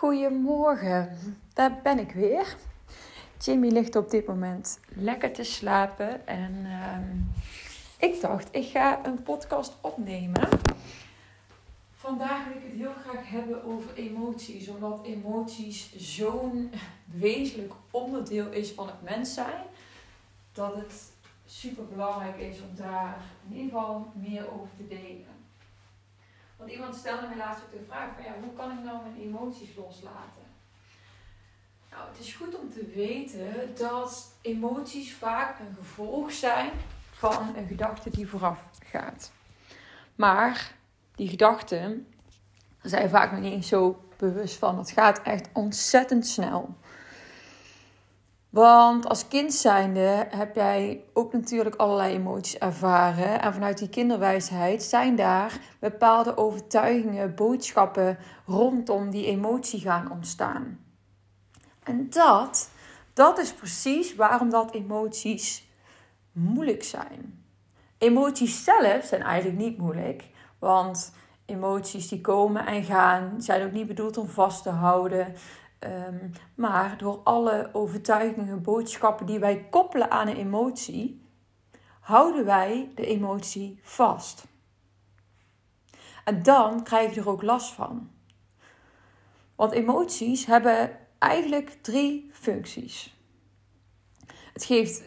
Goedemorgen, daar ben ik weer. Jimmy ligt op dit moment lekker te slapen en ehm, ik dacht, ik ga een podcast opnemen. Vandaag wil ik het heel graag hebben over emoties, omdat emoties zo'n wezenlijk onderdeel is van het mens zijn, dat het super belangrijk is om daar in ieder geval meer over te delen. Want iemand stelde mij laatst ook de vraag van ja, hoe kan ik nou mijn emoties loslaten? Nou, het is goed om te weten dat emoties vaak een gevolg zijn van een gedachte die vooraf gaat. Maar die gedachten zijn vaak nog niet eens zo bewust van. Het gaat echt ontzettend snel. Want als kind zijnde heb jij ook natuurlijk allerlei emoties ervaren. En vanuit die kinderwijsheid zijn daar bepaalde overtuigingen, boodschappen rondom die emotie gaan ontstaan. En dat, dat is precies waarom dat emoties moeilijk zijn. Emoties zelf zijn eigenlijk niet moeilijk. Want emoties die komen en gaan zijn ook niet bedoeld om vast te houden. Ehm, maar door alle overtuigingen, boodschappen die wij koppelen aan een emotie, houden wij de emotie vast. En dan krijg je er ook last van. Want emoties hebben eigenlijk drie functies. Het geeft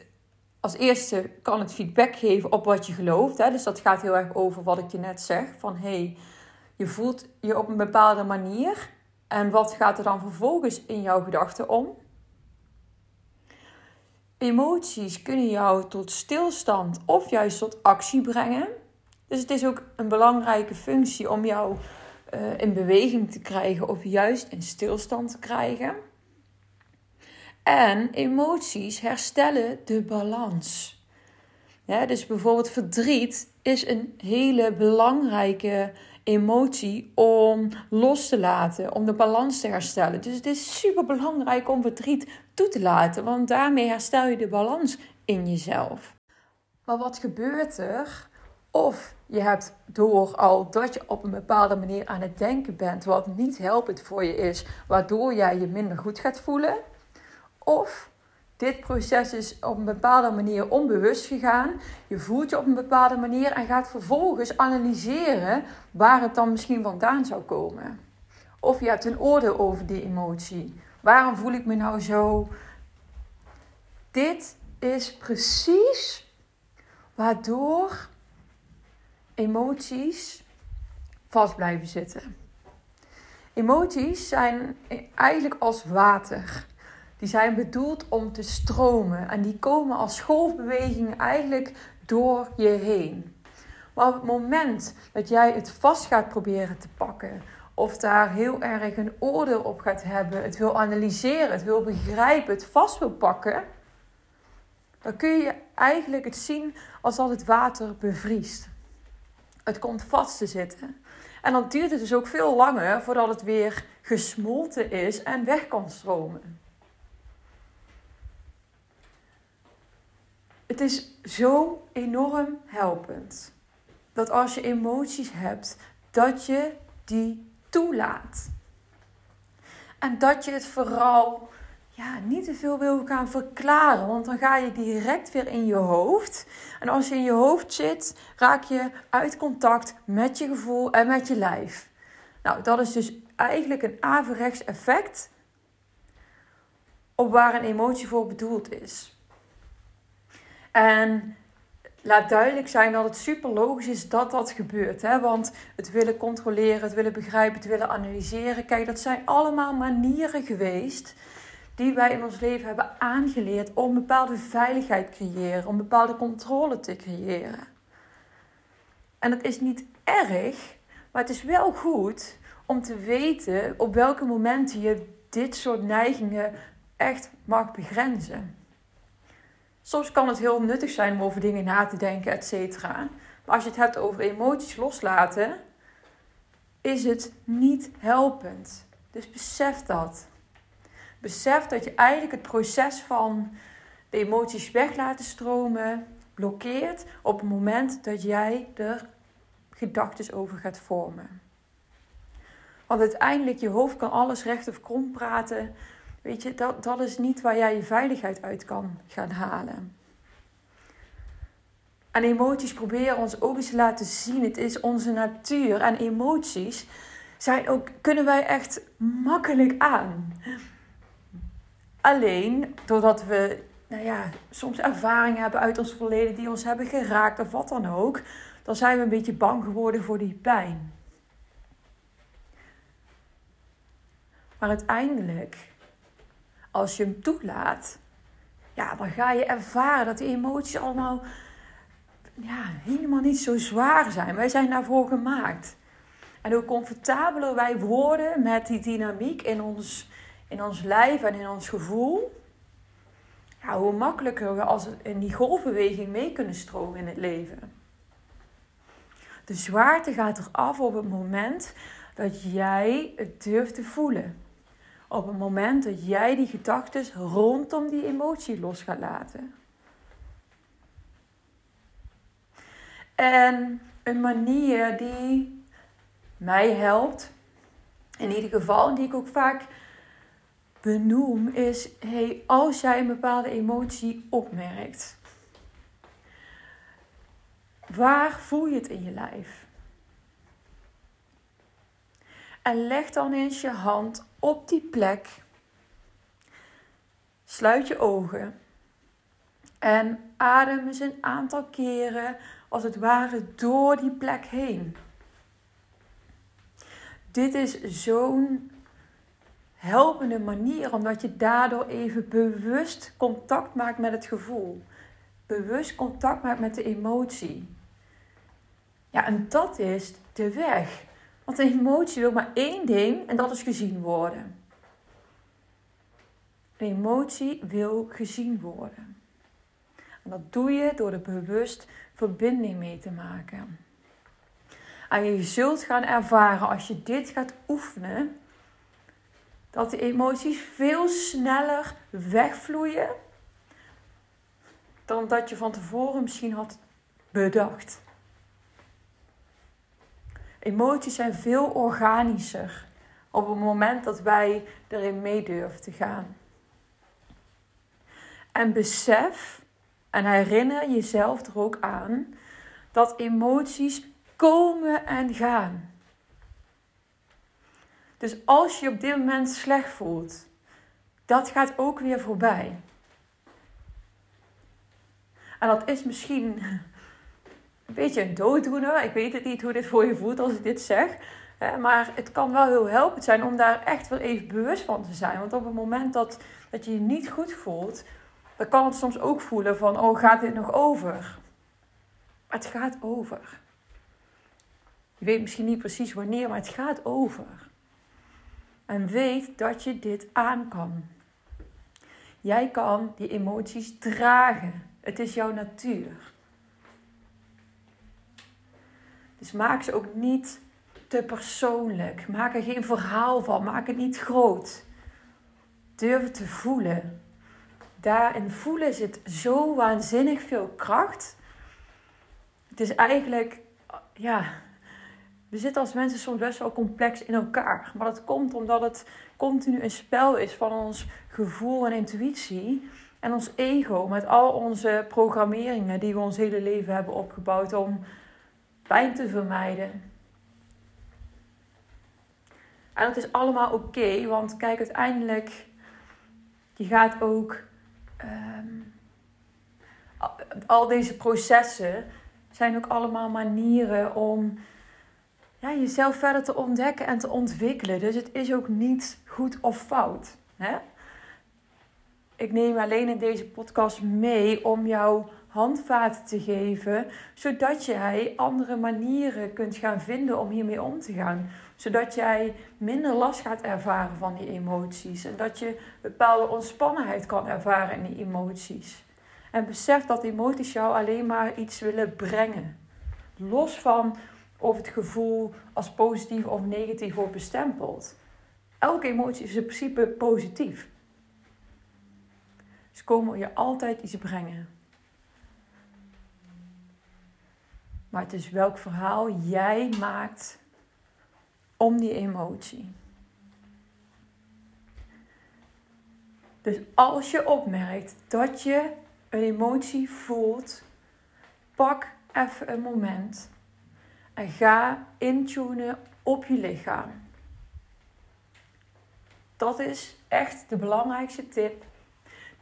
als eerste kan het feedback geven op wat je gelooft. Hè? Dus dat gaat heel erg over wat ik je net zeg. Van hey, je voelt je op een bepaalde manier. En wat gaat er dan vervolgens in jouw gedachten om? Emoties kunnen jou tot stilstand of juist tot actie brengen. Dus het is ook een belangrijke functie om jou uh, in beweging te krijgen of juist in stilstand te krijgen. En emoties herstellen de balans. Dus bijvoorbeeld verdriet is een hele belangrijke emotie om los te laten, om de balans te herstellen. Dus het is super belangrijk om verdriet toe te laten, want daarmee herstel je de balans in jezelf. Maar wat gebeurt er? Of je hebt door al dat je op een bepaalde manier aan het denken bent, wat niet helpend voor je is, waardoor jij je minder goed gaat voelen. Of dit proces is op een bepaalde manier onbewust gegaan. Je voelt je op een bepaalde manier en gaat vervolgens analyseren waar het dan misschien vandaan zou komen. Of je hebt een oordeel over die emotie. Waarom voel ik me nou zo? Dit is precies waardoor emoties vast blijven zitten. Emoties zijn eigenlijk als water. Die zijn bedoeld om te stromen en die komen als golfbeweging eigenlijk door je heen. Maar op het moment dat jij het vast gaat proberen te pakken, of daar heel erg een oordeel op gaat hebben, het wil analyseren, het wil begrijpen, het vast wil pakken, dan kun je eigenlijk het zien als dat het water bevriest. Het komt vast te zitten. En dan duurt het dus ook veel langer voordat het weer gesmolten is en weg kan stromen. Het is zo enorm helpend dat als je emoties hebt, dat je die toelaat. En dat je het vooral ja, niet te veel wil gaan verklaren, want dan ga je direct weer in je hoofd. En als je in je hoofd zit, raak je uit contact met je gevoel en met je lijf. Nou, dat is dus eigenlijk een averechts effect op waar een emotie voor bedoeld is. En laat duidelijk zijn dat het super logisch is dat dat gebeurt. Hè? Want het willen controleren, het willen begrijpen, het willen analyseren. Kijk, dat zijn allemaal manieren geweest die wij in ons leven hebben aangeleerd om bepaalde veiligheid te creëren, om bepaalde controle te creëren. En dat is niet erg, maar het is wel goed om te weten op welke momenten je dit soort neigingen echt mag begrenzen. Soms kan het heel nuttig zijn om over dingen na te denken, et cetera. Maar als je het hebt over emoties loslaten, is het niet helpend. Dus besef dat. Besef dat je eigenlijk het proces van de emoties weg laten stromen blokkeert op het moment dat jij er gedachten over gaat vormen. Want uiteindelijk, je hoofd kan alles recht of krom praten. Weet je, dat, dat is niet waar jij je veiligheid uit kan gaan halen. En emoties proberen ons ook eens te laten zien. Het is onze natuur. En emoties zijn ook, kunnen wij echt makkelijk aan. Alleen doordat we nou ja, soms ervaringen hebben uit ons verleden die ons hebben geraakt of wat dan ook, dan zijn we een beetje bang geworden voor die pijn. Maar uiteindelijk, als je hem toelaat, ja, dan ga je ervaren dat die emoties allemaal ja, helemaal niet zo zwaar zijn. Wij zijn daarvoor gemaakt. En hoe comfortabeler wij worden met die dynamiek in ons, in ons lijf en in ons gevoel, hoe makkelijker we als in die golfbeweging mee kunnen stromen in het leven. De zwaarte gaat eraf op het moment dat jij het durft te voelen. Op het moment dat jij die gedachten rondom die emotie los gaat laten. En een manier die mij helpt, in ieder geval, die ik ook vaak benoem, is: hey, als jij een bepaalde emotie opmerkt, waar voel je het in je lijf? En leg dan eens je hand op die plek. Sluit je ogen. En adem eens een aantal keren, als het ware, door die plek heen. Dit is zo'n helpende manier, omdat je daardoor even bewust contact maakt met het gevoel. Bewust contact maakt met de emotie. Ja, en dat is de weg. Want een emotie wil maar één ding en dat is gezien worden. Een emotie wil gezien worden. En dat doe je door er bewust verbinding mee te maken. En je zult gaan ervaren als je dit gaat oefenen, dat de emoties veel sneller wegvloeien dan dat je van tevoren misschien had bedacht. Emoties zijn veel organischer op het moment dat wij erin mee durven te gaan. En besef en herinner jezelf er ook aan dat emoties komen en gaan. Dus als je op dit moment slecht voelt, dat gaat ook weer voorbij. En dat is misschien beetje een dooddoener. Ik weet het niet hoe dit voor je voelt als ik dit zeg. Maar het kan wel heel helpend zijn om daar echt wel even bewust van te zijn. Want op het moment dat, dat je je niet goed voelt, dan kan het soms ook voelen van, oh, gaat dit nog over? Het gaat over. Je weet misschien niet precies wanneer, maar het gaat over. En weet dat je dit aan kan. Jij kan die emoties dragen. Het is jouw natuur. Dus maak ze ook niet te persoonlijk. Maak er geen verhaal van. Maak het niet groot. Durf te voelen. Daarin voelen zit zo waanzinnig veel kracht. Het is eigenlijk, ja, we zitten als mensen soms best wel complex in elkaar. Maar dat komt omdat het continu een spel is van ons gevoel en intuïtie. En ons ego met al onze programmeringen die we ons hele leven hebben opgebouwd om pijn te vermijden. En dat is allemaal oké, want kijk, uiteindelijk, je gaat ook um, al deze processen zijn ook allemaal manieren om ja, jezelf verder te ontdekken en te ontwikkelen. Dus het is ook niet goed of fout. Hè? Ik neem alleen in deze podcast mee om jou handvaten te geven, zodat jij andere manieren kunt gaan vinden om hiermee om te gaan. Zodat jij minder last gaat ervaren van die emoties en dat je bepaalde ontspannenheid kan ervaren in die emoties. En besef dat emoties jou alleen maar iets willen brengen. Los van of het gevoel als positief of negatief wordt bestempeld. Elke emotie is in principe positief. Ze komen je altijd iets brengen. Maar het is welk verhaal jij maakt om die emotie. Dus als je opmerkt dat je een emotie voelt, pak even een moment en ga intunen op je lichaam. Dat is echt de belangrijkste tip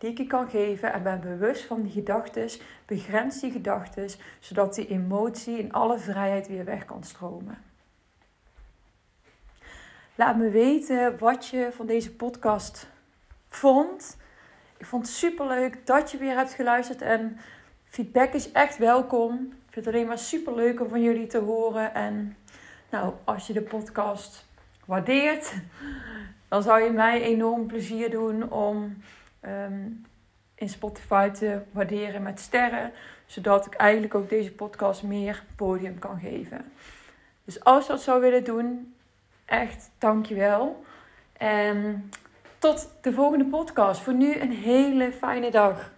die ik je kan geven. En ben bewust van die gedachten. Begrens die gedachten, zodat die emotie in alle vrijheid weer weg kan stromen. Laat me weten wat je van deze podcast vond. Ik vond het super leuk dat je weer hebt geluisterd. En feedback is echt welkom. Ik vind het alleen maar super leuk om van jullie te horen. En nou, als je de podcast waardeert, dan zou je mij enorm plezier doen om Ehm, in Spotify te waarderen met sterren. Zodat ik eigenlijk ook deze podcast meer podium kan geven. Dus als je dat zou willen doen, echt dankjewel. En tot de volgende podcast. Voor nu een hele fijne dag.